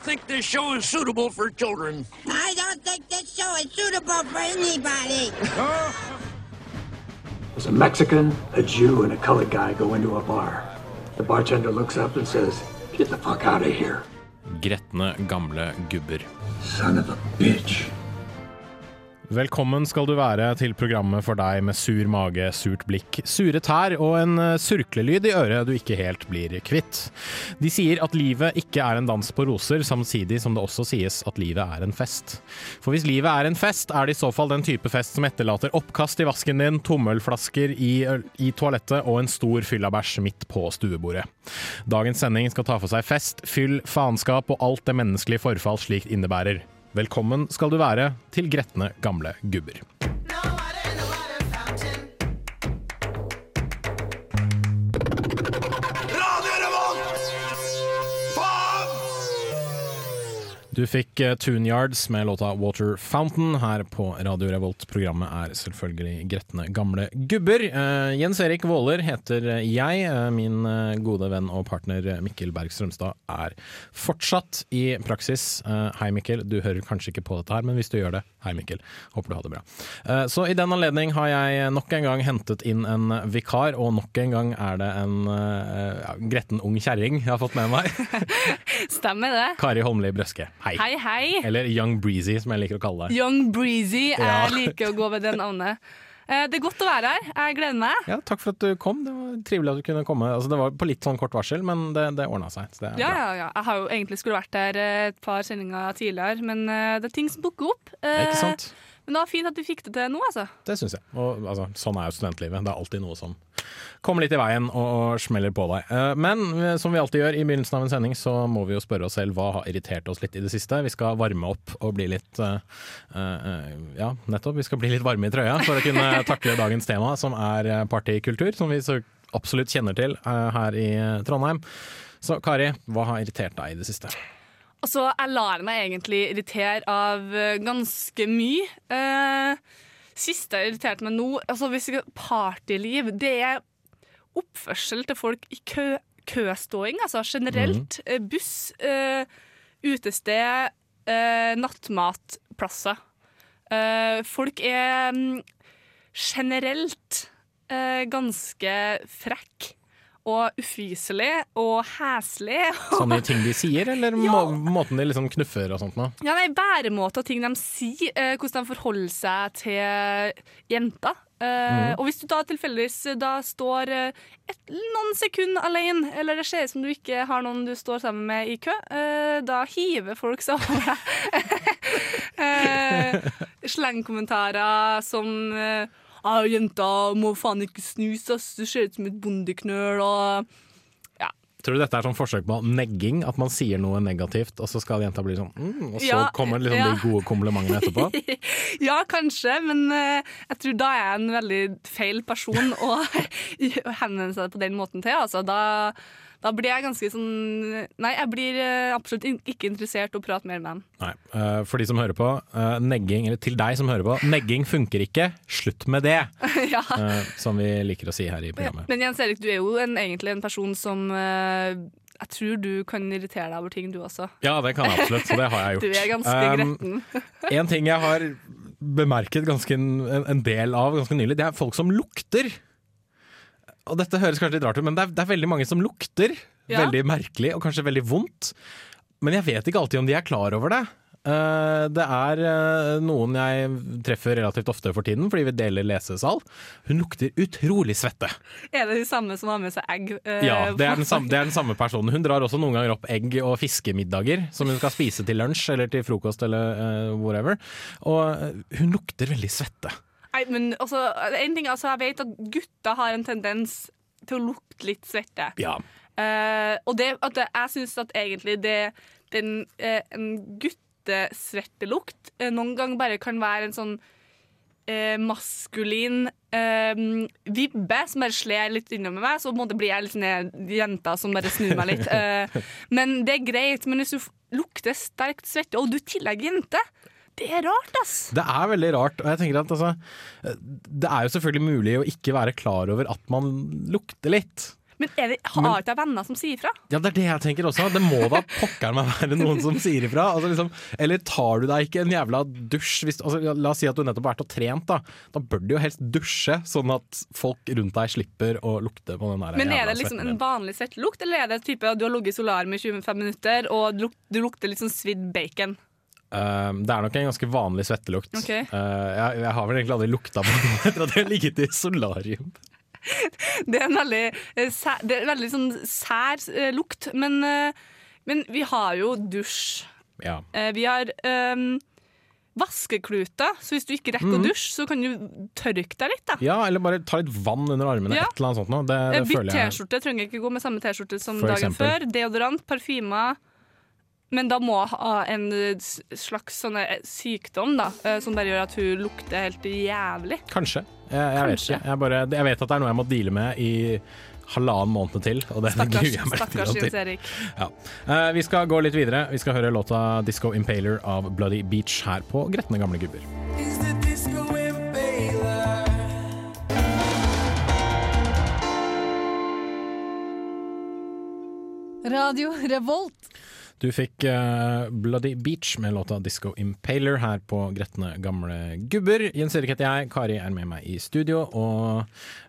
think this show is suitable for children. I don't think this show is suitable for anybody. There's a Mexican, a Jew, and a colored guy go into a bar. The bartender looks up and says, Get the fuck out of here. Gretne gamle gubber. Son of a bitch. Velkommen skal du være til programmet for deg med sur mage, surt blikk, sure tær og en eh, surklelyd i øret du ikke helt blir kvitt. De sier at livet ikke er en dans på roser, samtidig som det også sies at livet er en fest. For hvis livet er en fest, er det i så fall den type fest som etterlater oppkast i vasken din, tommelflasker i, i toalettet og en stor fyllabæsj midt på stuebordet. Dagens sending skal ta for seg fest, fyll, faenskap og alt det menneskelige forfall slikt innebærer. Velkommen skal du være til gretne gamle gubber. Du fikk eh, Tune Yards med låta Water Fountain her på Radio Revolt. Programmet er selvfølgelig Gretne gamle gubber. Uh, Jens Erik Våler heter jeg. Uh, min gode venn og partner Mikkel Berg Strømstad er fortsatt i praksis. Uh, hei, Mikkel. Du hører kanskje ikke på dette her, men hvis du gjør det, hei, Mikkel. Håper du har det bra. Så i den anledning har jeg nok en gang hentet inn en vikar, og nok en gang er det en ja, gretten ung kjerring jeg har fått med meg. Stemmer det. Kari Holmli Brøske. Hei. Hei, hei. Eller Young Breezy, som jeg liker å kalle deg. Young Breezy. Jeg Ja. liker å gå ved det navnet. Eh, Det er godt å være her. Jeg gleder meg. Ja, takk for at du kom. Det var trivelig at du kunne komme. Altså, det var på litt sånn kort varsel, men det, det ordna seg. Så det er Ja, bra. ja, ja. Jeg har jo egentlig skulle vært der eh, et par sendinger tidligere, men eh, det er ting som dukker opp. Eh, Ikke sant? Men det var fint at du fikk det til nå, altså. Det syns jeg. Og altså, sånn er jo studentlivet. Det er alltid noe som kommer litt i veien og, smeller på deg. Eh, Men eh, som vi alltid gjør i begynnelsen av en sending, så må vi jo spørre oss selv hva har irritert oss litt i det siste. Vi skal varme opp og bli litt uh, uh, Ja, nettopp. Vi skal bli litt varme i trøya for å kunne takle dagens tema, som er partykultur, som vi så absolutt kjenner til uh, her i Trondheim. Så Kari, hva har irritert deg i det siste? Altså, jeg lar meg egentlig irritere av eh, ganske mye. Eh, siste jeg irriterte meg nå altså hvis jeg, Partyliv, det er oppførsel til folk i kø, køståing, altså generelt. Mm. buss, eh, utested, eh, nattmatplasser. Eh, folk er mm, generelt eh, ganske frekk og ufyselig og heslig. Sånne ting de sier, eller må, måten de liksom knuffer og sånt på? Ja, nei, Væremåte og ting de sier, eh, hvordan de forholder seg til jenter. Mm. Og hvis du da tilfeldigvis eh, da står eh, et, noen sekunder alene, eller det ser ut som du ikke har noen du står sammen med i kø, eh, da hiver folk seg over deg. eh, slengkommentarer som eh, ah, 'Jenta må faen ikke snuse, ass. Du ser ut som et bondeknøl', og Tror du dette er sånn forsøk på negging? At man sier noe negativt, og så skal jenta bli sånn mm, Og så Ja, kommer liksom ja. de gode komplimentene etterpå? Ja, kanskje, men uh, jeg tror da er jeg en veldig feil person å henvende seg på den måten til. Altså, da, da blir jeg ganske sånn Nei, jeg blir eh, absolutt ikke interessert å prate mer med dem. Nei. eh, for de som hører på, eh, negging, eller til deg som hører på, negging funker ikke, slutt med det! ja. som vi liker å si her i programmet. Men Jens Erik, du er jo en, egentlig en person som jeg tror du kan irritere deg over ting, du også. Ja, det kan jeg absolutt, så det har jeg gjort. Du er ganske Um, gretten. En ting jeg har bemerket ganske en, en del av ganske nylig, det er folk som lukter. Og dette høres kanskje litt rart ut, men det er, det er veldig mange som lukter. Ja. Veldig merkelig, og kanskje veldig vondt. Men jeg vet ikke alltid om de er klar over det. Eh, det er eh, noen jeg treffer relativt ofte for tiden, fordi vi deler lesesal. Hun lukter utrolig svette. Er det de samme som har med seg egg? eh, Ja, det er, den samme, det er den samme personen. Hun drar også noen ganger opp egg og fiskemiddager som hun skal spise til lunsj eller til frokost eller whatever. Og hun lukter veldig svette. Nei, men også, en ting, altså, jeg vet at gutter har en tendens til å lukte litt svette. Ja. Uh, og det, at jeg syns at egentlig det, den, uh, en guttesvettelukt uh, noen ganger bare kan være en sånn maskulin vibbe som bare slår litt innom meg, så på en måte blir jeg litt sånn jenta som bare snur meg litt. Men det er greit. Men hvis du lukter sterkt svette, og du i tillegg jente, det er rart, ass. Det er veldig rart. Og jeg tenker at altså, Det er jo selvfølgelig mulig å ikke være klar over at man lukter litt. Men er det, har ikke jeg venner som sier ifra? Ja, det er det jeg tenker også. Det må da pokker meg være noen som sier ifra. Altså, liksom, eller tar du deg ikke en jævla dusj? Hvis, altså, la oss si at du nettopp har vært og trent. Da Da bør du jo helst dusje, sånn at folk rundt deg slipper å lukte på den der Men er det liksom en vanlig svettlukt, eller er det type at du har ligget i solarium i 25 minutter og du lukter litt sånn svidd bacon? Eh, det er nok en ganske vanlig svettelukt. Okay. Uh, jeg, jeg har vel egentlig aldri lukta på det etter at jeg har ligget i solarium. Det er en veldig, eh, sær, det er en veldig sånn sær eh, lukt, men, men vi har jo dusj. Ja. Vi har um, vaskekluter, så hvis du ikke rekker mm. å dusje, så kan du tørke deg litt. da. ja, eller bare ta litt vann under armene. Ja. Et eller annet sånt noe. Det, det Bytt T-skjorte, trenger ikke gå med samme T-skjorte som For dagen eksempel. før. Deodorant, parfymer. Men da må ha en eh, slags sånne eh, sykdom da, eh, som bare gjør at hun lukter helt jævlig. Kanskje. Jeg, jeg vet ikke. Jeg, bare, jeg vet at det er noe jeg må deale med i halvannen måned til. Og det Stakkars, jeg stakkars. Jens Erik. Ja. Eh, vi skal gå litt videre. Vi skal høre låta 'Disco Impaler' av Bloody Beach her på Gretne gamle gubber. Radio Revolt. Du fikk uh, Bloody Beach med låta 'Disco Impaler' her på Gretne gamle gubber. Jens Erik heter jeg, Kari er med meg i studio, og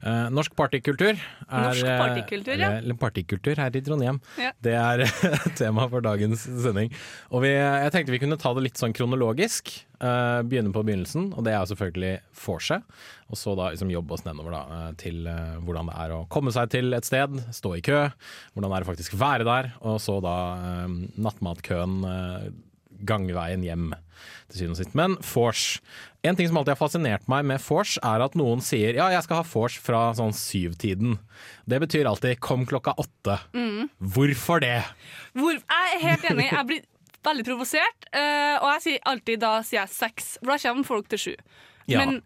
uh, norsk partykultur er Norsk eh, partykultur, ja. eller her i Trondheim. Ja. Det er tema for dagens sending. Og vi, jeg tenkte vi kunne ta det litt sånn kronologisk. Eh, begynne på begynnelsen, og det er selvfølgelig vorset. Og så da liksom jobbe oss nedover da, eh, til uh, hvordan det er å komme seg til et sted, stå i kø, hvordan det er å faktisk være der, og så da uh, nattmatkøen, gangveien hjem til syvende og sist. Men vors. En ting som alltid har fascinert meg med vors, er at noen sier ja, jeg skal ha vors fra sånn syvtiden. Det betyr alltid kom klokka åtte. Hvorfor det? Hvor, jeg er helt enig. Jeg blir veldig provosert, eh, og jeg sier alltid da sier jeg seks, for da kommer folk til sju. Ja. Men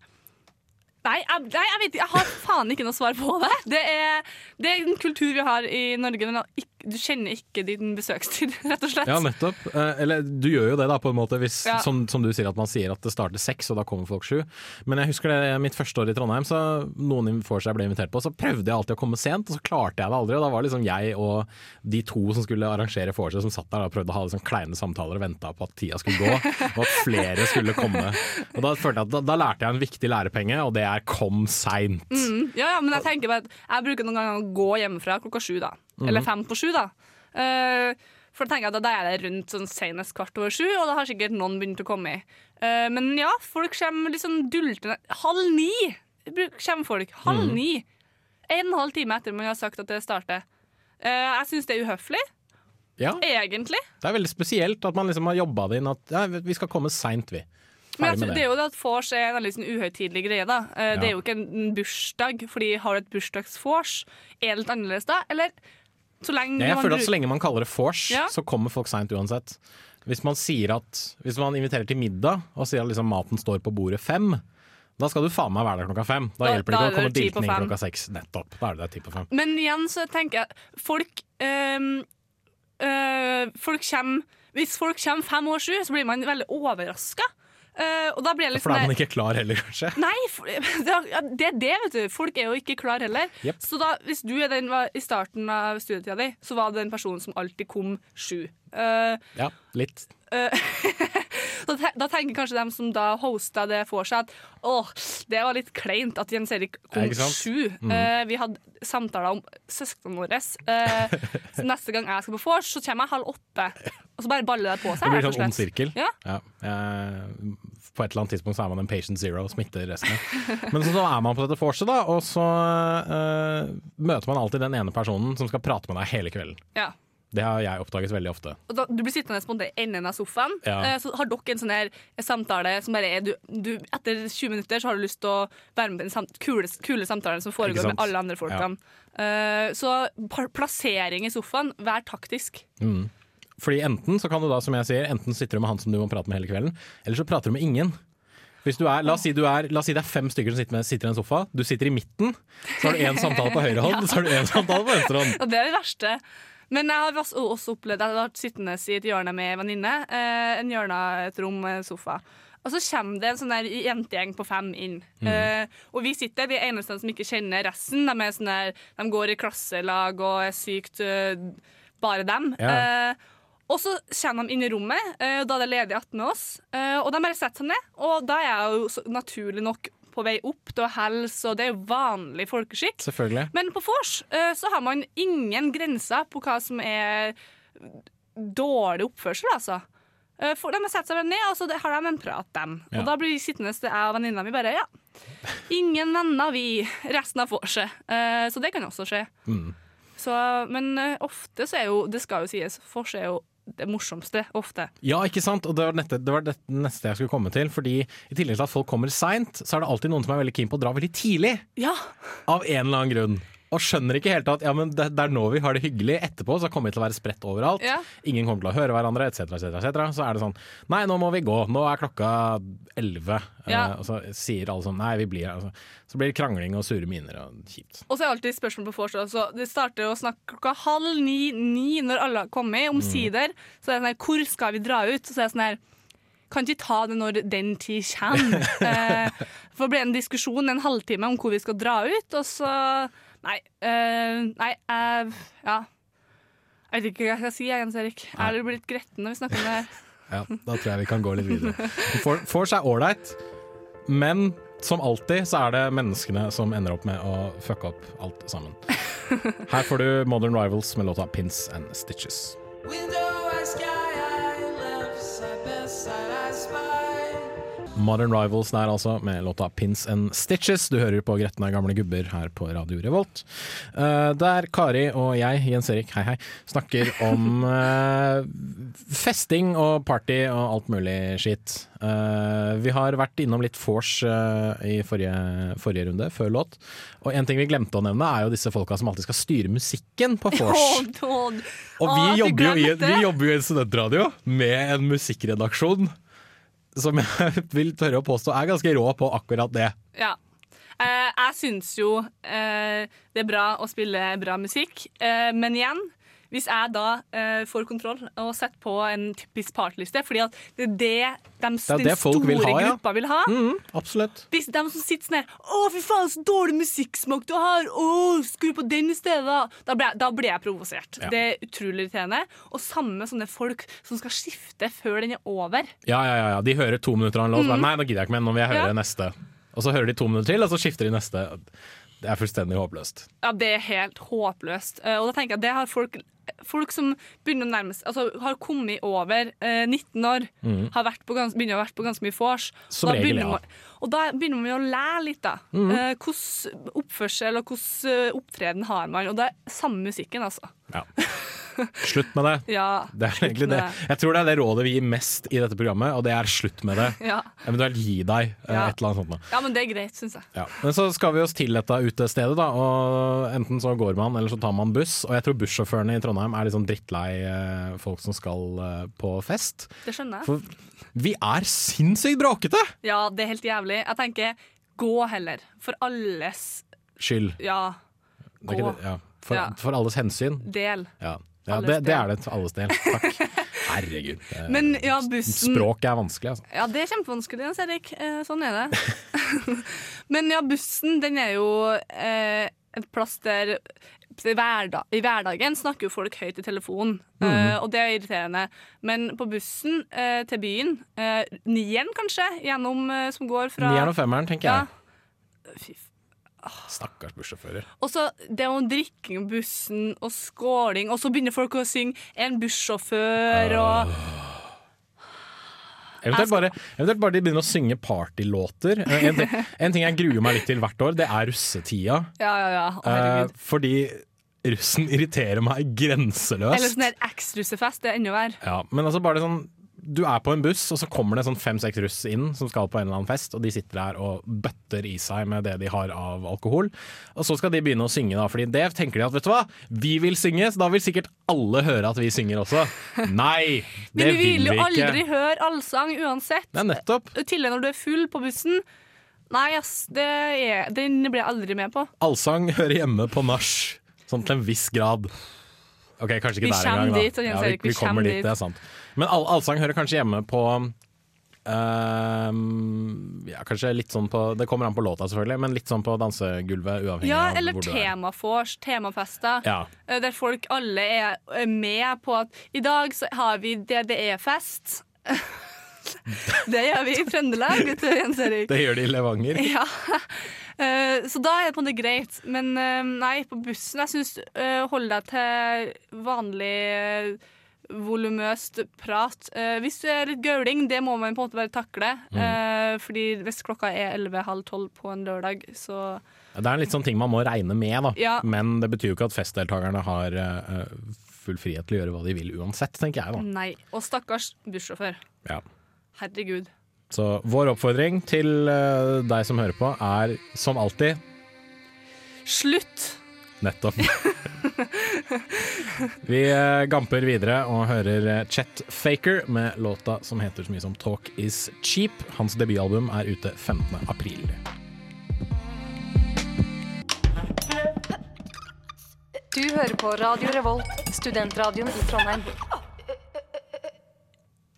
nei jeg, nei, jeg vet. Jeg har faen ikke noe svar på det. Det er, det er en kultur vi har i Norge. Men ikk- du kjenner ikke din besøkstid, rett og slett. Ja, nettopp. Eh, eller du gjør jo det, da, på en måte, hvis, Ja. som, som du sier at man sier at det starter seks, og da kommer folk sju. Men jeg husker det mitt første år i Trondheim, så noen får seg ble invitert på, så prøvde jeg alltid å komme sent, og så klarte jeg det aldri. Og da var liksom jeg og de to som skulle arrangere vorset, som satt der og prøvde å ha liksom kleine samtaler og venta på at tida skulle gå, og at flere skulle komme. Og da følte jeg at da, da lærte jeg en viktig lærepenge, og det er kom seint. Mm, ja, ja, men jeg tenker bare at jeg bruker noen ganger å gå hjemmefra klokka sju, da. Mhm. Eller fem på sju, da. Uh, for da tenker jeg at da er det rundt sånn senest kvart over sju, og da har sikkert noen begynt å komme i. Uh, men ja, folk kommer liksom dultende Halv ni kommer folk. Halv Mhm. ni. En og en halv time etter man har sagt at det starter. Uh, jeg syns det er uhøflig, Ja, egentlig. det er veldig spesielt at man liksom har jobba det inn at ja, vi skal komme seint, vi. Men med det er jo det at vors er en veldig sånn uhøytidelig greie. da. Uh, Ja. Det er jo ikke en en bursdag, fordi har du et bursdagsvors, er det litt annerledes da? Eller så lenge Ja, jeg føler at Så lenge man kaller det vors, Ja. så kommer folk seint uansett. Hvis man sier at Hvis man inviterer til middag og sier at liksom maten står på bordet fem, da skal du faen meg være der klokka fem. Da, Da- hjelper det ikke å komme på inn klokka seks. Nettopp. Da er det der ti på fem. Men igjen så tenker jeg folk øh, øh, Folk kommer Hvis folk kommer fem år sju, så blir man veldig overraska. Og da blir jeg litt For da er sånn man ikke klar heller, kanskje. Nei, for, det er det det, vet du. Folk er jo ikke klar heller. Yep. Så da, hvis du den var i starten av studietida di, så var det den personen som alltid kom sju. Uh, Ja, litt. så da tenker kanskje dem som da hosta det for seg at åh, det var litt kleint at Jens Erik kom sju. Mm. Eh, vi hadde samtaler om søsknene våre. Uh, så neste gang jeg skal på vors, så kommer jeg halv åtte. Og så bare baller det på seg. Det blir sånn ond sirkel. Ja. Eh, på et eller annet tidspunkt så er man en patient zero og smitter resten. Men så, så er man på dette vorset, da, og så uh, møter man alltid den ene personen som skal prate med deg hele kvelden. Ja. Det har jeg oppdaget veldig ofte. Da, du blir sittende på den enden av sofaen, Ja. eh, så har dere en sånn her samtale som bare er du, du, Etter 20 minutter så har du lyst til å være med på den samt, kule, kule samtalen som foregår med alle andre folkene. Eh, så plassering i sofaen, vær taktisk. Fordi enten så kan du da, som jeg sier, enten sitter du med han som du må prate med hele kvelden, eller så prater du med ingen. Hvis du er, la, oss si du er, la oss si det er fem stykker som sitter, med, sitter i en sofa. Du sitter i midten, så har du én samtale på høyre hånd, så har du én samtale på venstre hånd. Og det er det verste. Men jeg har også opplevd opplevd Jeg har vært sittende i et hjørne med en venninne. Eh, en hjørne, et rom en sofa. Og så kommer det en sånn der jentegjeng på fem inn. Eh, og vi sitter, vi er eneste som ikke kjenner resten. De, er sånn de går i klasselag og er sykt uh, bare dem. Ja. Uh, og så kommer de inn i rommet, og da er det ledig attmed oss. Og de bare setter seg ned, og da er jeg jo naturlig nok på vei opp til helse, og det er jo vanlig folkeskikk. Selvfølgelig. Men på vors eh, så har man ingen grenser på hva som er dårlig oppførsel, altså. Eh, For de har sett seg ned, og så har de en prat, dem. Ja. Og da blir vi sittende jeg og venninna mi bare ja. Ingen venner, vi. Resten av vorset. Eh, Så det kan også skje. Mm. Så, men ofte så er jo, det skal jo sies, vorset er jo det morsomste. Ofte. Ja, ikke sant? Og det var, dette, det var det neste jeg skulle komme til. Fordi i tillegg til at folk kommer seint, så er det alltid noen som er veldig keen på å dra veldig tidlig. Ja. Av en eller annen grunn. Og skjønner ikke helt at ja, men det, det er nå vi har det hyggelig. Etterpå så kommer vi til å være spredt overalt. Ja. Ingen kommer til å høre hverandre, etc., etc., etc. Så er det sånn Nei, nå må vi gå. Nå er klokka elleve. Ja. Eh, og så sier alle sånn Nei, vi blir her. Altså. Så blir det krangling og sure miner og kjipt. Og så er det alltid spørsmål på vors. Så det starter å snakke klokka halv ni-ni når alle har kommet, omsider. Så er det sånn her, hvor skal vi dra ut? Så er det sånn her kan ikke ta det når den tid kommer. eh, for det ble en diskusjon en halvtime om hvor vi skal dra ut, og så Nei. Uh, nei, uh, ja. Jeg vet ikke hva jeg skal si, jeg, Jens Erik. Er dere blitt gretten når vi snakker om det her? Ja, da tror jeg vi kan gå litt videre. Force er ålreit, men som alltid så er det menneskene som ender opp med å fucke opp alt sammen. Her får du Modern Rivals med låta 'Pins and Stitches'. Modern Rivals der altså, med låta 'Pins and Stitches'. Du hører på Gretne gamle gubber her på Radio Revolt. Eh, der Kari og jeg, Jens Erik, hei hei, snakker om eh, festing og party og alt mulig skitt. Eh, vi har vært innom litt vors i forrige, forrige runde, før låt. Og en ting vi glemte å nevne, er jo disse folka som alltid skal styre musikken på vors. Og vi jobber, jo i, vi jobber jo i en studentradio med en musikkredaksjon som jeg vil tørre å påstå er ganske rå på akkurat det. Ja. Eh, jeg syns jo eh, det er bra å spille bra musikk, eh, men igjen hvis jeg da uh, får kontroll og setter på en typisk partyliste, fordi at det er det de, er den det folk store vil ha, ja. gruppa vil ha. Mm, absolutt. Disse, de som sitter sånn her Å, fy faen, så dårlig musikksmak du har! Å, skru på den i stedet! da!» Blir jeg, da jeg provosert. Ja. Det er utrolig irriterende. Og samme sånne folk som skal skifte før den er over. Ja, ja, ja, ja. De hører to minutter av en låt, mm. nei, da gidder jeg ikke mer, nå vil jeg høre. Ja. neste. Og så hører de to minutter til, og så skifter de neste. Det er fullstendig håpløst. Ja, det er helt håpløst. Eh, og da tenker jeg at det har folk Folk som begynner å nærme seg Altså har kommet over eh, 19 år, har vært på gans, begynner å ha vært på ganske mye vors. Som Da regel, ja. Man- Og da begynner man å lære litt, da. Eh, Hvordan oppførsel og hvordan eh, opptreden har man. Og det er samme musikken, altså. Ja. Slutt med det. Ja, Det er egentlig det. Jeg tror det er det rådet vi gir mest i dette programmet, og det er slutt med det. Ja. Eventuelt gi deg eh, Ja. et eller annet sånt. ja, men det er greit, syns jeg. Ja. Men så skal vi oss til dette utestedet, da. Og enten så går man, eller så tar man buss. Og jeg tror bussjåførene i Trondheim er litt sånn drittlei eh, folk som skal eh, på fest. Det skjønner jeg. For vi er sinnssykt bråkete! Ja, det er helt jævlig. Jeg tenker gå heller. For alles Skyld. ja, ikke Gå. det- Ja. For, Ja. for alles hensyn. del. Ja, ja det, det er det til alles del. Takk. Herregud. Eh, Men ja, bussen Språk er vanskelig, altså. Ja, det er kjempevanskelig, Jens Erik. Eh, sånn er det. Men ja, bussen, den er jo eh, et plass der i hverda- I hverdagen snakker jo folk høyt i telefonen, mm. eh, og det er irriterende. Men på bussen eh, til byen, eh, nieren kanskje, gjennom, eh, som går fra Nieren og femmeren, tenker ja. jeg. Fy Stakkars bussjåfører. Og så det om drikking på bussen og skåling, og så begynner folk å synge 'En bussjåfør' og Eventuelt bare, eventuelt bare de begynner å synge partylåter. Eh, En, en ting jeg gruer meg litt til hvert år, det er russetida. Ja, ja, ja. Eh, herregud. fordi russen irriterer meg grenseløst. Eller sånn der eks-russefest. Det er enda verre. Ja, men altså bare sånn Du er på en buss, og så kommer det sånn fem-seks russ inn som skal på en eller annen fest, og de sitter der og bøtter i seg med det de har av alkohol. Og så skal de begynne å synge, da, Fordi det tenker de at vet du hva, vi vil synge, så da vil sikkert alle høre at vi synger også. Nei, det vil vi ikke. Men vi vil jo aldri høre allsang uansett. Det er nettopp. Til og med når du er full på bussen. Nei, ass, det er, den blir jeg aldri med på. Allsang hører hjemme på nach, sånn til en viss grad. Ok, kanskje ikke Vi der engang, da. dit, ja, vi, vi kommer dit, dit. det er sant. Men all, allsang hører kanskje hjemme på Uh, ja, kanskje litt sånn på Det kommer an på låta, selvfølgelig, men litt sånn på dansegulvet, uavhengig Ja, av hvor du er. Eller temafors, temafester. Ja. eh, Der folk alle er med på at i dag så har vi DDE-fest. det gjør vi i Trøndelag, vet du, Jens Erik. Det gjør de i Levanger. Ja. Eh, så da er det på en måte greit. Men eh, nei, på bussen Jeg syns hold deg til vanlig volumøst prat. Eh, hvis du er litt gauling, det må man på en måte bare takle. Eh, fordi hvis klokka er 11-halv 12 på en lørdag, så Det er en litt sånn ting man må regne med, da. Ja. Men det betyr jo ikke at festdeltakerne har eh, full frihet til å gjøre hva de vil uansett, tenker jeg da. nei. Og stakkars bussjåfør. Ja. Herregud. Så vår oppfordring til eh, deg som hører på, er som alltid Slutt! Nettopp. Vi eh, gamper videre og hører eh, Chet Faker med låta som heter så mye som Talk Is Cheap. Hans debutalbum er ute 15. april. Du hører på Radio Revolt, studentradioen i Trondheim.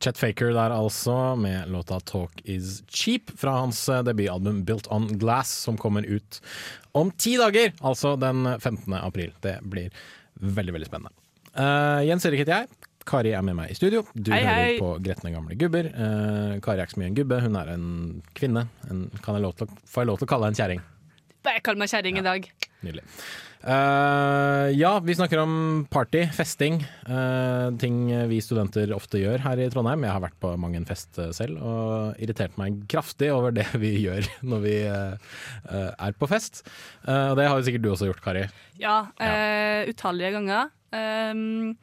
Chet Faker der altså, med låta Talk Is Cheap fra hans eh, debutalbum Built On Glass, som kommer ut om ti dager, altså den 15. april. Det blir veldig, veldig spennende. Uh, Jens Erik heter jeg. Kari er med meg i studio. Du Hei, hører hei. på Gretne gamle gubber. Uh, Kari er ikke så mye en gubbe, hun er en kvinne. En, kan jeg lov til, får jeg lov til å kalle deg en kjerring? Bare kall meg kjerring i dag. Nydelig. Eh, ja, vi snakker om party, festing. Uh, ting vi studenter ofte gjør her i Trondheim. Jeg har vært på mang en fest eh, selv og irritert meg kraftig over det vi gjør når vi eh, er på fest. Og det har jo sikkert du også gjort, Kari. Ja, eh, utallige ganger. Um,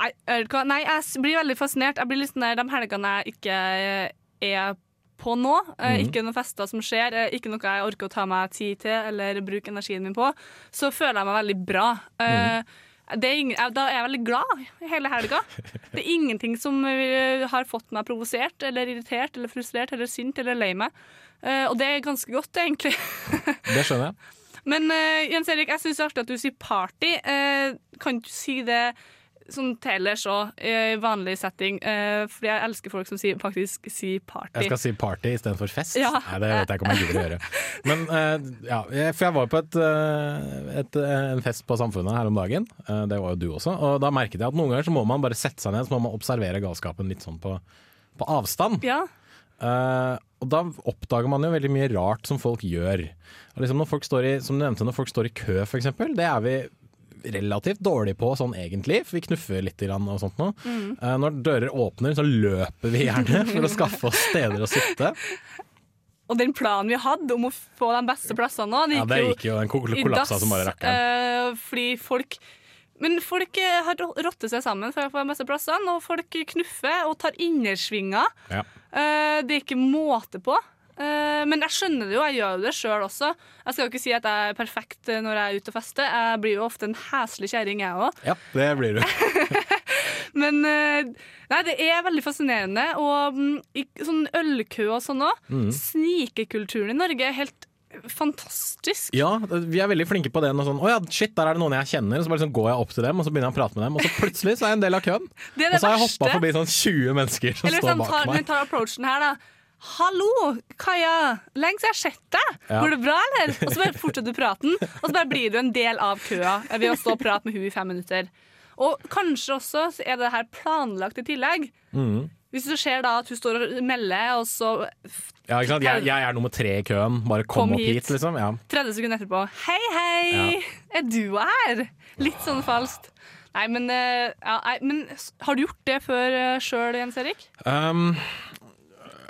nei, du hva? nei, jeg blir veldig fascinert. Jeg blir litt sånn der de helgene jeg ikke er på nå. Mhm. Ikke noen fester som skjer, eh, ikke noe jeg orker å ta meg tid til eller bruke energien min på. Så føler jeg meg veldig bra. Det er ingen, da er jeg veldig glad hele helga. Det er ingenting som har fått meg provosert eller irritert eller frustrert eller sint eller lei meg. Og det er ganske godt, egentlig. Det skjønner jeg. Men Jens Erik, jeg syns det er artig at du sier party. Kan du si det sånn ellers òg, i vanlig setting? Eh, fordi jeg elsker folk som sier, faktisk sier party. Jeg skal si party istedenfor fest. Ja. Nei, det vet jeg ikke om jeg gidder å gjøre. Men eh, ja, for jeg var på et, eh, et, en fest på Samfunnet her om dagen. Det var jo du også. Og da merket jeg at noen ganger så må man bare sette seg ned så må man observere galskapen litt sånn på, på avstand. Ja, Uh, og da oppdager man jo veldig mye rart som folk gjør. Liksom når folk står i, som du nevnte, når folk står i kø eksempel, det er vi relativt dårlig på sånn egentlig, for vi knuffer litt og sånt nå. Eh, når dører åpner, så løper vi gjerne for å skaffe oss steder å sitte. Og den planen vi hadde om å få de beste plassene nå, det Ja, gikk, det jo gikk jo, den kol- i dass. som bare rakkeren. eh, fordi folk men folk eh, har rottet seg sammen for å få de beste plassene, og folk knuffer og tar innersvinger. Ja. Uh, det er ikke måte på. Eh, men jeg skjønner det jo, jeg gjør jo det sjøl også. Jeg skal jo ikke si at jeg er perfekt eh, når jeg er ute og fester. Jeg blir jo ofte en heslig kjerring, jeg òg. ja, det blir du. Men eh, nei, det er veldig fascinerende. Og mm, i sånn ølkø og sånn òg. Mm. Snikekulturen i Norge er helt fantastisk. Ja, vi er veldig flinke på det. Sånn, oh ja, shit, der er det noen jeg kjenner. Så bare sånn går jeg opp til dem og så begynner jeg å prate med dem, og så plutselig så er jeg en del av køen. Det det Og så har jeg hoppa forbi sånn 20 mennesker som Eller står sånn, bak tar, meg. vi tar approachen her, da. Hallo, Kaja. Lenge siden jeg har sett deg. Ja. Går det bra, eller? Og så bare fortsetter du praten, og så bare blir du en del av køa ved å stå og prate med hun i fem minutter. Og kanskje også så er det her planlagt i tillegg. Mm. Hvis det skjer da at hun står og melder, og så Ja, ikke sant? Jeg, jeg er nummer tre i køen. Bare kom, Kom opp hit, hit. liksom. Ja. 30 sekunder etterpå Hei, hei! Er du her? Litt sånn falskt. Nei, men, eh, ja, nei, men har du gjort det før uh, sjøl, Jens Erik? Um,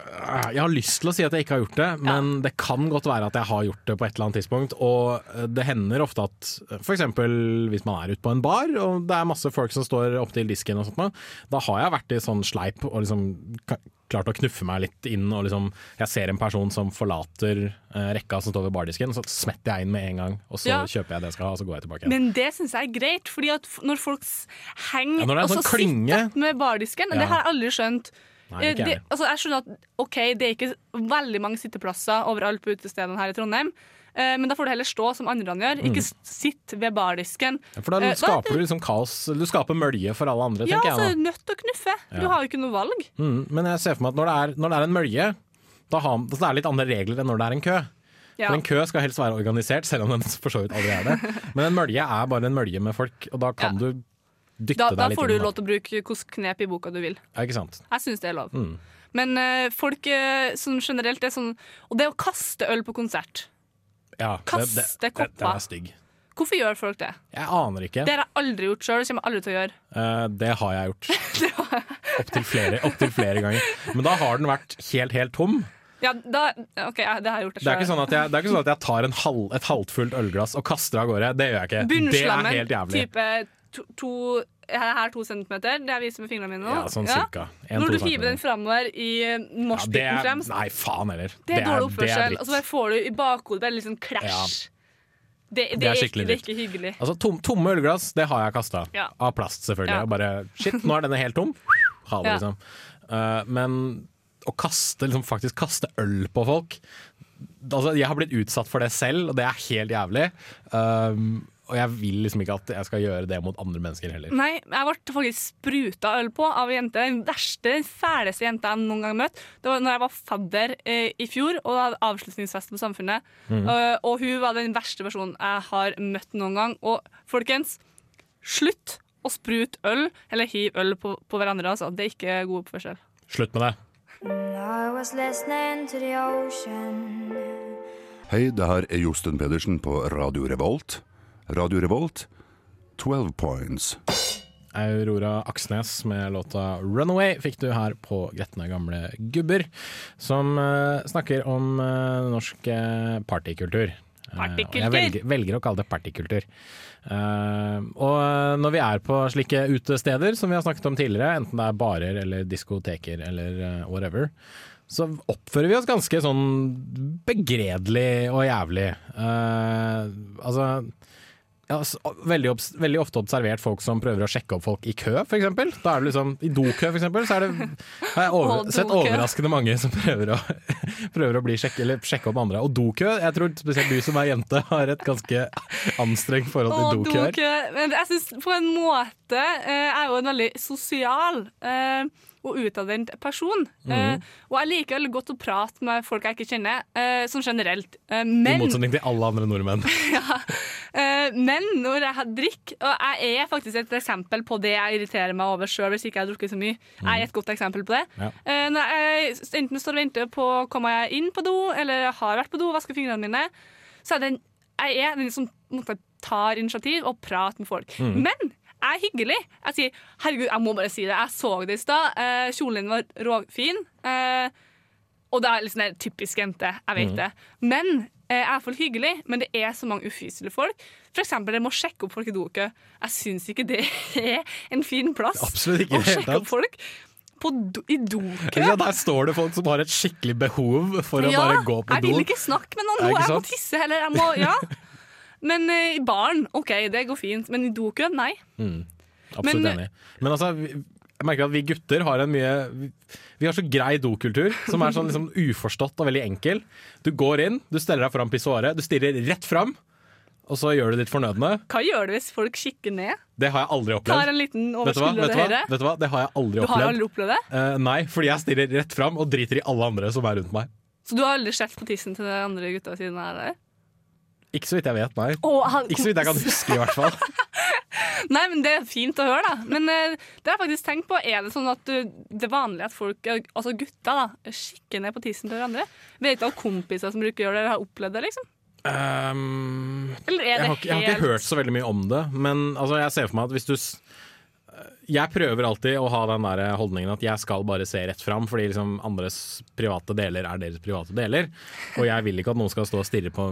jeg har lyst til å si at jeg ikke har gjort det, men det kan godt være at jeg har gjort det på et eller annet tidspunkt. Og eh, det hender ofte at f.eks. hvis man er ute på en bar og det er masse folk som står opptil disken og sånt, da har jeg vært i sånn sleip og liksom klart å knuffe meg litt inn. Og liksom, jeg ser en person som forlater eh, rekka som står ved bardisken, så smetter jeg inn med en gang. Og så Ja. kjøper jeg det jeg skal ha, og så går jeg tilbake igjen. Men det syns jeg er greit, fordi at når folk henger Ja, når og så sånn klynge. sitter med bardisken Ja. Det har jeg aldri skjønt. Nei, Eh, det, altså, jeg skjønner at ok, det er ikke veldig mange sitteplasser overalt på utestedene her i Trondheim. Eh, men da får du heller stå som andre gjør. Ikke mm. sitt ved bardisken. For da Eh, skaper du liksom kaos. Du skaper mølje for alle andre, Ja, tenker altså, jeg da. nødt til å knuffe. Du har jo ikke noe valg. Mm, men jeg ser for meg at når det er, når det er en mølje, da har, så det er litt andre regler enn når det er en kø. Ja. For En kø skal helst være organisert, selv om den for så vidt aldri er det. Men en mølje er bare en mølje med folk, og da kan Ja. du dytte Da, deg da litt får du lov til å bruke hvilket knep i boka du vil. Ja, ikke sant? Jeg syns det er lov. Mm. Men uh, folk eh, sånn generelt er sånn Og det å kaste øl på konsert Ja, Kaste det, det, kopper. Den er stygg. Hvorfor gjør folk det? Jeg aner ikke. Det har jeg aldri gjort sjøl, Det kommer jeg aldri til å gjøre. Uh, det har jeg gjort. Opptil flere, opp til flere ganger. Men da har den vært helt, helt tom. Ja, da, OK, ja, det har jeg gjort. Det er ikke sånn at jeg, det er ikke sånn at jeg tar en halv, et halvfullt ølglass og kaster av gårde. Det gjør jeg ikke. Det er helt jævlig. type to, to, her, to centimeter, det jeg viser med fingrene mine nå. Ja, sånn cirka. En, Når du hiver den framover i moshpiten Ja, fremst, nei, faen heller. det er dårlig oppførsel. Og så får du i bakhodet bare litt sånn krasj. Det, det, Det er ikke, det er ikke hyggelig. Altså, tom, tomme ølglass, det har jeg kasta. Ja. Av plast, selvfølgelig. Ja. Bare shit, nå er denne helt tom. Ha det, Ja. liksom. Uh, men å kaste, liksom, faktisk kaste øl på folk altså, Jeg har blitt utsatt for det selv, og det er helt jævlig. Um, og jeg vil liksom ikke at jeg skal gjøre det mot andre mennesker heller. Nei, jeg ble faktisk spruta øl på av ei jente. Den verste, den fæleste jenta jeg noen gang har møtt. Det var når jeg var fadder eh, i fjor og hadde avslutningsfest på Samfunnet. Mm. Uh, og hun var den verste personen jeg har møtt noen gang. Og folkens, slutt å sprute øl eller hiv øl på, på hverandre. Altså. Det er ikke god oppførsel. Slutt med det. I was listening to the ocean. Hei, det her er Josten Pedersen på Radio Revolt. Radio Revolt, 12 points. Aurora Aksnes med låta 'Runaway' fikk du her på Gretne gamle gubber, som uh, snakker om uh, norsk uh, partykultur. Og jeg velger, velger å kalle det partykultur. Uh, og når vi er på slike utesteder, som vi har snakket om tidligere, enten det er barer eller diskoteker eller uh, whatever, så oppfører vi oss ganske sånn begredelig og jævlig. Uh, altså ja, veldig, veldig ofte observert folk som prøver å sjekke opp folk i kø, eksempel. Da er det liksom, I dokø, eksempel, så er det har jeg over, sett overraskende mange som prøver å, prøver å bli sjekke, eller sjekke opp andre. Og dokø, jeg tror spesielt du som er jente har et ganske anstrengt forhold til dokøer. dokø. Men jeg synes på en måte eh, Jeg er jo en veldig sosial eh, og utadvendt person. Mhm. Eh, og jeg liker veldig godt å prate med folk jeg ikke kjenner, eh, sånn generelt. Men I motsetning til alle andre nordmenn. Eh, men når jeg har drikk, og jeg er faktisk et eksempel på det jeg irriterer meg over sjøl hvis ikke jeg har drukket så mye. Jeg er et godt eksempel på det. Ja. Eh, når jeg enten står og venter på å komme jeg inn på do, eller har vært på do og vasker fingrene mine, så er det en, jeg er den som tar initiativ og prater med folk. Men jeg er hyggelig. Jeg sier 'herregud, jeg må bare si det'. Jeg så det i stad. Eh, kjolen din var råfin. Eh, og det er liksom sånn typisk jente, jeg vet det. Men eh, er folk hyggelig, men det er så mange ufyselige folk. For eksempel, jeg må sjekke opp folk i dokø. Jeg syns ikke det er en fin plass Absolutt ikke å sjekke opp folk på do, i dokø. Ja, der står det folk som har et skikkelig behov for å Ja, bare gå på jeg vil ikke snakke med noen nå. Jeg må tisse heller. Må, ja. Men eh, i baren, OK, det går fint. Men i dokø, nei. Absolutt Men- enig. Men altså, jeg merker at vi gutter har en mye Vi, har så grei dokultur, som er sånn liksom uforstått og veldig enkel. Du går inn, du steller deg foran pissoaret, du stirrer rett fram, og så gjør du ditt fornødne. Hva gjør du hvis folk kikker ned? Det har jeg aldri Tar opplevd. en liten Vet du hva? Vet du hva? Vet du hva? Det har jeg aldri Du har opplevd. aldri opplevd det? Uh, nei, fordi jeg stirrer rett fram og driter i alle andre som er rundt meg. Så du har aldri sett på tissen til de andre gutta siden er deg? Ikke så vidt jeg vet, nei. Å, han- Ikke så vidt jeg kan huske, i hvert fall. Nei, men Det er fint å høre, da. Men uh, det har jeg faktisk tenkt på. Er det sånn at du, det er vanlig at folk, eh, altså gutta, da, kikker ned på tissen til hverandre? Vet du om kompiser som bruker å gjøre det, eller har opplevd det? liksom? Um, Eller er jeg, har, ikke- jeg har ikke hørt så veldig mye om det, men altså, jeg ser for meg at hvis du Jeg prøver alltid å ha den der holdningen at jeg skal bare se rett fram, fordi liksom andres private deler er deres private deler. Og jeg vil ikke at noen skal stå og stirre på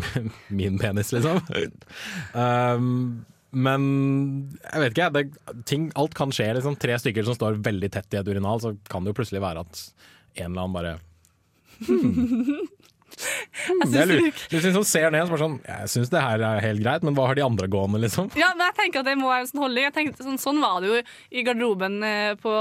min penis, liksom. Um, men jeg vet ikke. Det, ting, alt kan skje. Liksom. Tre stykker som står veldig tett i et urinal, så kan det jo plutselig være at en eller annen bare hmm, Jeg lurer- Hvis liksom ser ned og så sånn Jeg syns det her er helt greit, men hva har de andre gående, liksom? Ja, men jeg tenker at det må være en sånn holdning. Jeg tenkte, sånn, sånn var det jo i garderoben eh, på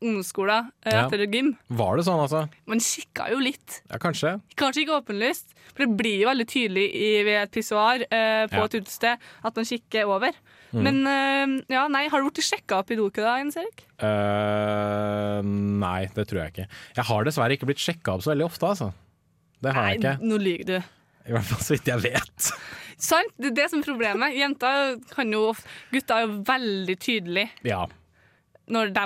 ungdomsskolen etter Ja. gym. Var det sånn, altså? Man kikka jo litt. Ja, kanskje. Kanskje ikke åpenlyst, for det blir jo veldig tydelig i, ved et pissoar eh, på Ja. et utested at man kikker over. Mm. Men eh, ja, nei, har du blitt sjekka opp i doket da, Jens Erik? Uh, nei, det tror jeg ikke. Jeg har dessverre ikke blitt sjekka opp så veldig ofte, altså. Det har jeg Nei, ikke. nå lyver du. I hvert fall så vidt jeg vet. Sant, det er det som er problemet. Jenter kan jo Gutter er jo veldig tydelige Ja. når de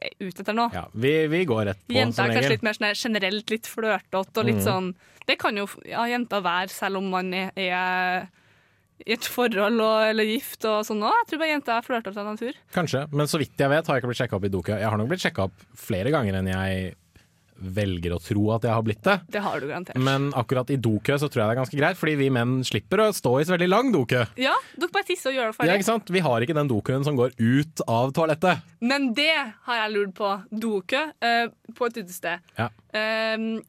er ute etter noe. ja. Vi, vi går rett på, Jenter er kanskje litt mer sånn generelt litt flørtete og litt Mhm. sånn Det kan jo ja, jenter være selv om man er, er i et forhold og, eller gift og sånn òg. Jeg tror bare jenter er flørtete av natur. Kanskje, men så vidt jeg vet har jeg ikke blitt sjekka opp i doket. Jeg har nok blitt sjekka opp flere ganger enn jeg velger å tro at jeg har blitt det. Det har du garantert. Men akkurat i dokø så tror jeg det er ganske greit, fordi vi menn slipper å stå i så veldig lang dokø. Ja, dere bare tisser og gjør det Ja, ferdig. ikke sant? Vi har ikke den dokøen som går ut av toalettet. Men det har jeg lurt på. Dokø uh, på et utested. Ja. Uh,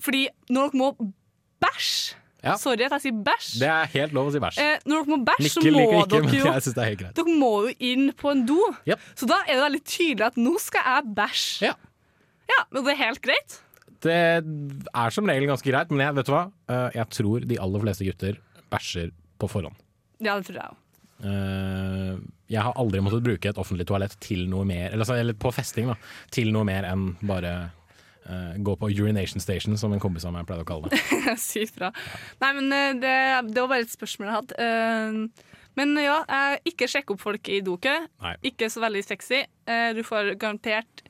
fordi når dere må bæsje Ja. Sorry at jeg sier bæsj. Det er helt lov å si bæsj. Eh, når dere må bæsje, så må ikke, dere jo er. Dere må jo inn på en do. Yep. Så da er det veldig tydelig at nå skal jeg bæsje. Ja. Ja, men det er helt greit. Det er som regel ganske greit, men jeg, vet du hva? Eh, jeg tror de aller fleste gutter bæsjer på forhånd. Ja, det tror jeg òg. Eh, jeg har aldri måttet bruke et offentlig toalett til noe mer, eller, eller på festing, da, til noe mer enn bare uh, gå på urination station, som en kompis av meg pleide å kalle det. Sykt bra. Nei, men det, det var bare et spørsmål jeg hadde. Men ja, ikke sjekk opp folk i dokø. Ikke så veldig sexy. Du får garantert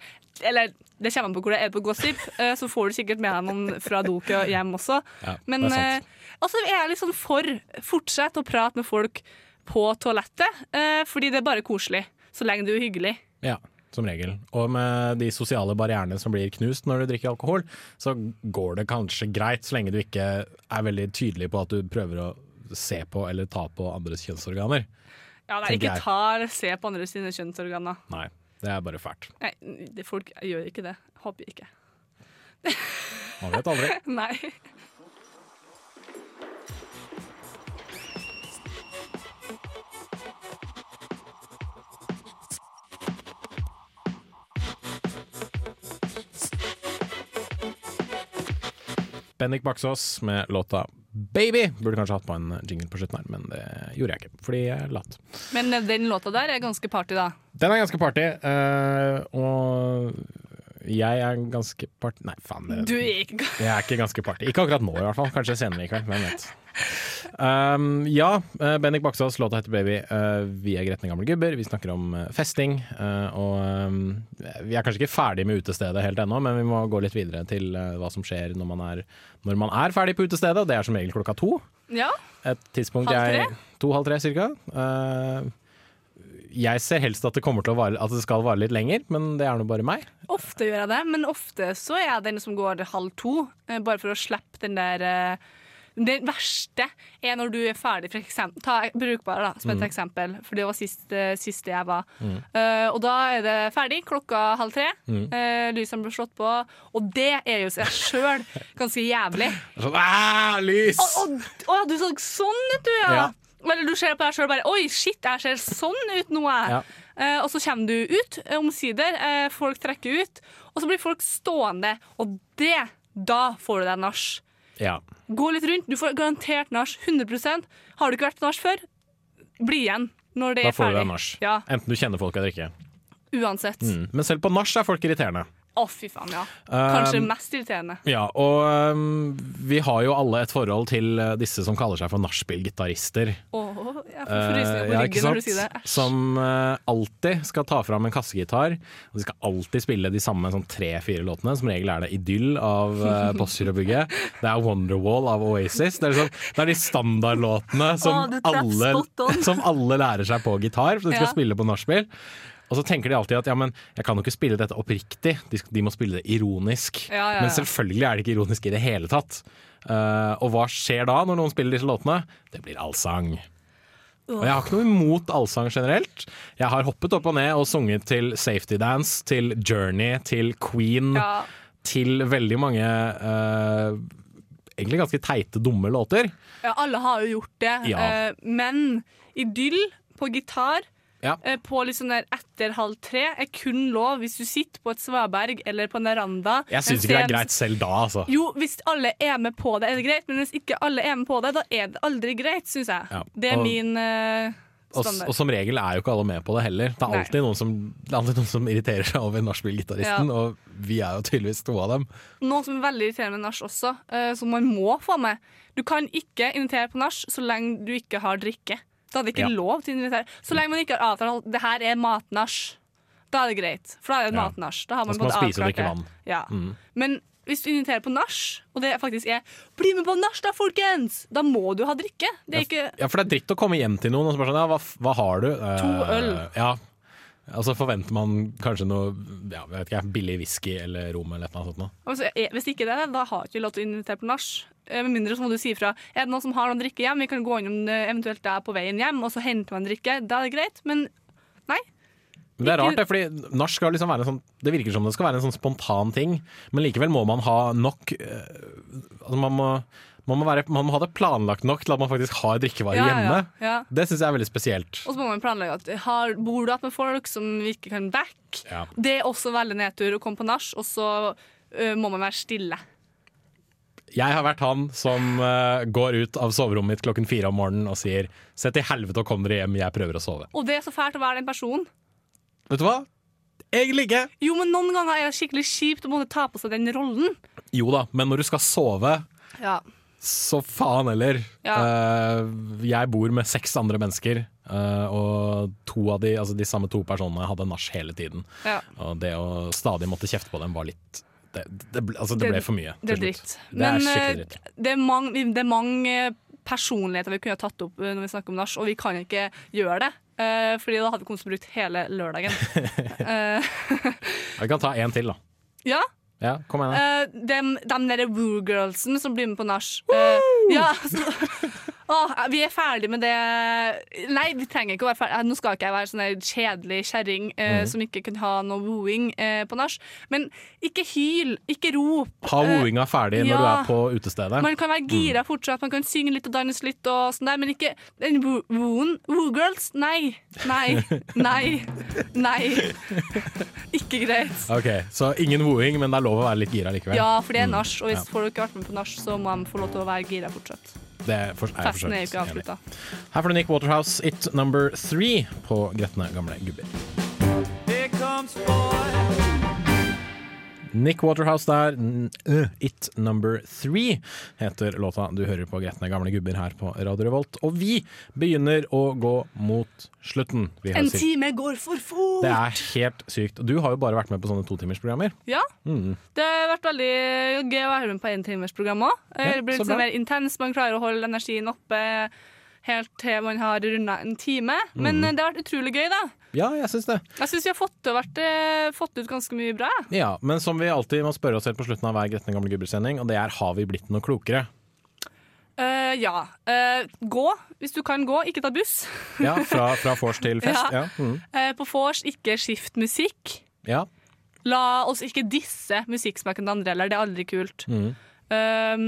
Eller det kommer an på hvor det er på Gossip, eh, så får du sikkert med deg noen fra dokø hjem også. Ja, Men eh, altså, jeg er sånn for fortsett å prate med folk på toalettet, eh, fordi det er bare koselig. Så lenge du er hyggelig. Ja, som regel. Og med de sosiale barrierene som blir knust når du drikker alkohol, så går det kanskje greit, så lenge du ikke er veldig tydelig på at du prøver å se på eller ta på andres kjønnsorganer. Ja, nei, ikke ta eller se på andres kjønnsorganer. Nei, det er bare fælt. Nei, det, folk gjør ikke det. Håper ikke. Man vet aldri. Nei. Bendik Baksås med låta 'Baby'. Burde kanskje hatt på en jingle på slutten her, men det gjorde jeg ikke, fordi jeg er lat. Men eh, den låta der er ganske party, da. Den er ganske party, eh, og jeg er ganske part... Nei, faen. Du er ikke Jeg er ikke ganske party. Ikke akkurat nå, i hvert fall. Kanskje senere i kveld. Hvem vet. Um, ja, eh, Bendik Baksås, låta heter 'Baby'. Uh, vi er gretne gamle gubber. Vi snakker om eh, festing. Uh, og um, vi er kanskje ikke ferdig med utestedet helt ennå, men vi må gå litt videre til uh, hva som skjer når man, er, når man er ferdig på utestedet. Og Det er som regel klokka to. Ja. Et tidspunkt Halv jeg tre? To-halv tre, cirka. Eh, jeg ser helst at det vare At det skal vare litt lenger, men det er nå bare meg. Ofte gjør jeg det, men ofte så er jeg den som går halv to, eh, bare for å slippe den der eh, Det verste er når du er ferdig, for eksempel Ta brukbar da, som et Mm. eksempel, for det var sist, eh, siste jeg var. Mm. Uh, og da er det ferdig klokka halv tre. Mm. uh, lysene blir slått på, og det er jo seg sjøl ganske jævlig. Sånn, «Æ, lys! Å å, ja, du så sånn ut, du, ja. Ja. Eller du ser på deg sjøl bare Oi, shit, jeg ser sånn ut nå, jeg. Ja. Eh, og så kommer du ut, eh, omsider. Eh, folk trekker ut. Og så blir folk stående. Og det, da får du deg nach. Ja. Gå litt rundt. Du får garantert nach. 100% Har du ikke vært på nach før, bli igjen når det Da er får du deg nach. Ja, Enten du kjenner folk eller ikke. uansett. Mm. Men selv på nach er folk irriterende. Fy faen, ja. Kanskje Um, mest irriterende. Ja, og um, vi har jo alle et forhold til uh, disse som kaller seg for nachspiel-gitarister. Åh, jeg får frysninger på Eh, ja, ryggen når du sier det. Æsj. Som uh, alltid skal ta fram en kassegitar. Og de skal alltid spille de samme sånn tre-fire låtene. Som regel er det Idyll av uh, Postgirobygget. Det er Wonderwall av Oasis. Det er, liksom, det er de standardlåtene som, oh, alle, som alle lærer seg på gitar, for de skal Ja. spille på nachspiel. Og så tenker de alltid at ja, men jeg kan jo ikke spille dette oppriktig, de, de må spille det ironisk. Ja, ja. Men selvfølgelig er det ikke ironisk i det hele tatt. Uh, og hva skjer da når noen spiller disse låtene? Det blir allsang. Og jeg har ikke noe imot allsang generelt. Jeg har hoppet opp og ned og sunget til Safety Dance, til Journey, til Queen, Ja. til veldig mange uh, egentlig ganske teite, dumme låter. Ja, alle har jo gjort det. Ja. Uh, men idyll på gitar Ja. eh, på litt sånn der etter halv tre er kun lov hvis du sitter på et svaberg eller på en veranda. Jeg syns ikke det er greit selv da, altså. Jo, hvis alle er med på det, er det greit, men hvis ikke alle er med på det, da er det aldri greit, syns jeg. Ja, Det er og- min uh, standard. og som regel er jo ikke alle med på det heller. Det er alltid noen som, er alltid noen som irriterer seg over nachspiel-gitaristen, Ja. og vi er jo tydeligvis to av dem. Noen som er veldig irriterende med nach også, uh, som man må få med. Du kan ikke invitere på nach så lenge du ikke har drikke. Da er det ikke Ja. lov til å invitere. Så lenge man ikke har avtalt at det her er matnasj, da er det greit. For da er det Ja. matnasj. Da har Da man skal man spise og drikke vann. Ja. Mm. Men hvis du inviterer på nach, og det faktisk er 'bli med på nach da, folkens', da må du ha drikke. Det er ikke Ja, for det er dritt å komme hjem til noen og så bare sånn Ja, hva, hva har du? Eh, To øl. Ja. Og så forventer man kanskje noe ja, vet ikke, billig whisky eller rom eller noe sånt. Noe. Altså, hvis ikke det, da har ikke lov til å invitere på nach. Eh, Med mindre så må du si ifra. Er det noen som har noe å drikke hjem? Vi kan gå innom eh, eventuelt der på veien hjem, og så henter man drikke. Da er det greit. Men nei. Men det er rart, det, fordi nach skal liksom være en sånn Det virker som det skal være en sånn spontan ting, men likevel må man ha nok eh, Altså man må, man må, være, man må ha det planlagt nok til at man faktisk har drikkevarer Ja, ja, hjemme. ja. Det syns jeg er veldig spesielt. Og så må man planlegge at har, bor du med folk som vi ikke kan back? Ja. Det er også veldig nedtur å komme på nach, og så uh, må man være stille. Jeg har vært han som uh, går ut av soverommet mitt klokken fire om morgenen og sier 'se til helvete og kom dere hjem, jeg prøver å sove'. Og det er så fælt å være den personen. Vet du hva? Egentlig ikke. Jo, men noen ganger er det skikkelig kjipt å måtte ta på seg den rollen. Jo da, men når du skal sove, Ja. Så faen heller. Ja. Uh, jeg bor med seks andre mennesker, uh, og to av de, altså de samme to personene hadde nach hele tiden. Ja. Og det å stadig måtte kjefte på dem var litt Det, det, ble- altså det ble for mye. Det er dritt. Det er Men dritt. det er mange, det er mange personligheter vi kunne tatt opp når vi snakker om nach, og vi kan ikke gjøre det. Uh, fordi da hadde vi kommet til å bruke hele lørdagen. Eh, Vi kan ta en til, da. ja, Ja, kom igjen. Uh, dem, dem der Woo-girlsen som blir med på nach. Uh, ja, så, Åh, vi er ferdig med det Nei, vi trenger ikke å være ferdig. Nå skal ikke jeg være sånn kjedelig kjerring eh, mm. som ikke kunne ha noe wooing eh, på nach. Men ikke hyl, ikke rop. Ha wooinga ferdig når ja. du er på utestedet. Man kan være gira fortsatt, man kan synge litt og danse litt, og sånn der, men ikke den woo- wooen. Woo-girls? Nei. Nei. Nei. Nei. Ikke greit. Ok, Så ingen wooing, men det er lov å være litt gira likevel? Ja, for det er nach, og hvis folk ikke har vært med på nach, så må de få lov til å være gira fortsatt. Det er for, er Festen er jo ikke avslutta. Her får du Nick Waterhouse, It Number Three på Gretne gamle gubber. Nick Waterhouse der. It Number Three heter låta du hører på Gretne gamle gubber her på Radio Revolt. Og vi begynner å gå mot slutten. En sikkert- time går for fort! Det er helt sykt. Du har jo bare vært med på sånne totimersprogrammer. Ja, Mm. det har vært veldig gøy å være med på entimersprogram òg. Det blir litt sånn mer intens, man klarer å holde energien oppe helt til man har runda en time. Men Mm. det har vært utrolig gøy, da. Ja, jeg syns det. Jeg syns vi har fått, vært, eh, fått ut ganske mye bra. Ja, Men som vi alltid må spørre oss selv på slutten av hver Gretne gamle gubber-sending, og det er har vi blitt noe klokere? Uh, ja. Uh, gå, hvis du kan gå. Ikke ta buss. Ja, Fra, fra vors til fest? Ja. Ja. Mm. Uh, på vors, ikke skift musikk. ja. La oss ikke disse musikksmaken til andre heller, det er aldri kult. Mm. Um,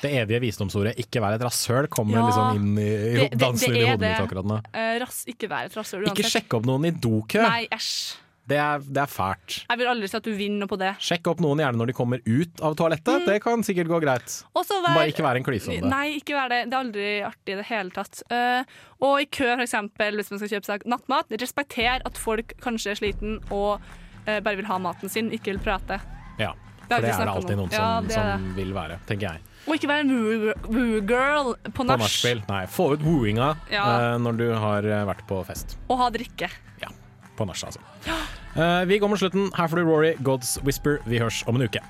Det evige visdomsordet 'ikke vær et rasshøl' kommer Ja, liksom inn i, i det- det- dansen det inn i hodet mitt akkurat nå. Uh, rass, ikke være et rasshøl Ikke sjekk opp noen i dokø. Nei, æsj. Det er, det er fælt. Jeg vil aldri si at du vinner på det. Sjekk opp noen gjerne når de kommer ut av toalettet. Det kan sikkert gå greit. Vær- Bare ikke være en klyse om det. Nei, ikke vær det. Det er aldri artig i det hele tatt. Uh, og i kø, eksempel, hvis man skal kjøpe seg nattmat, respekter at folk kanskje er sliten og eh, bare vil ha maten sin, ikke vil prate. Ja, for det er det alltid noen Ja, som, er som vil være, tenker jeg. Og ikke være en woo-girl woo på nach. Nei, få ut wooinga ja. uh, når du har eh, vært på fest. Og ha drikke. Ja. På nach, altså. Ja. Uh, vi går mot slutten. Her får du Rory, God's Whisper. Vi hørs om en uke.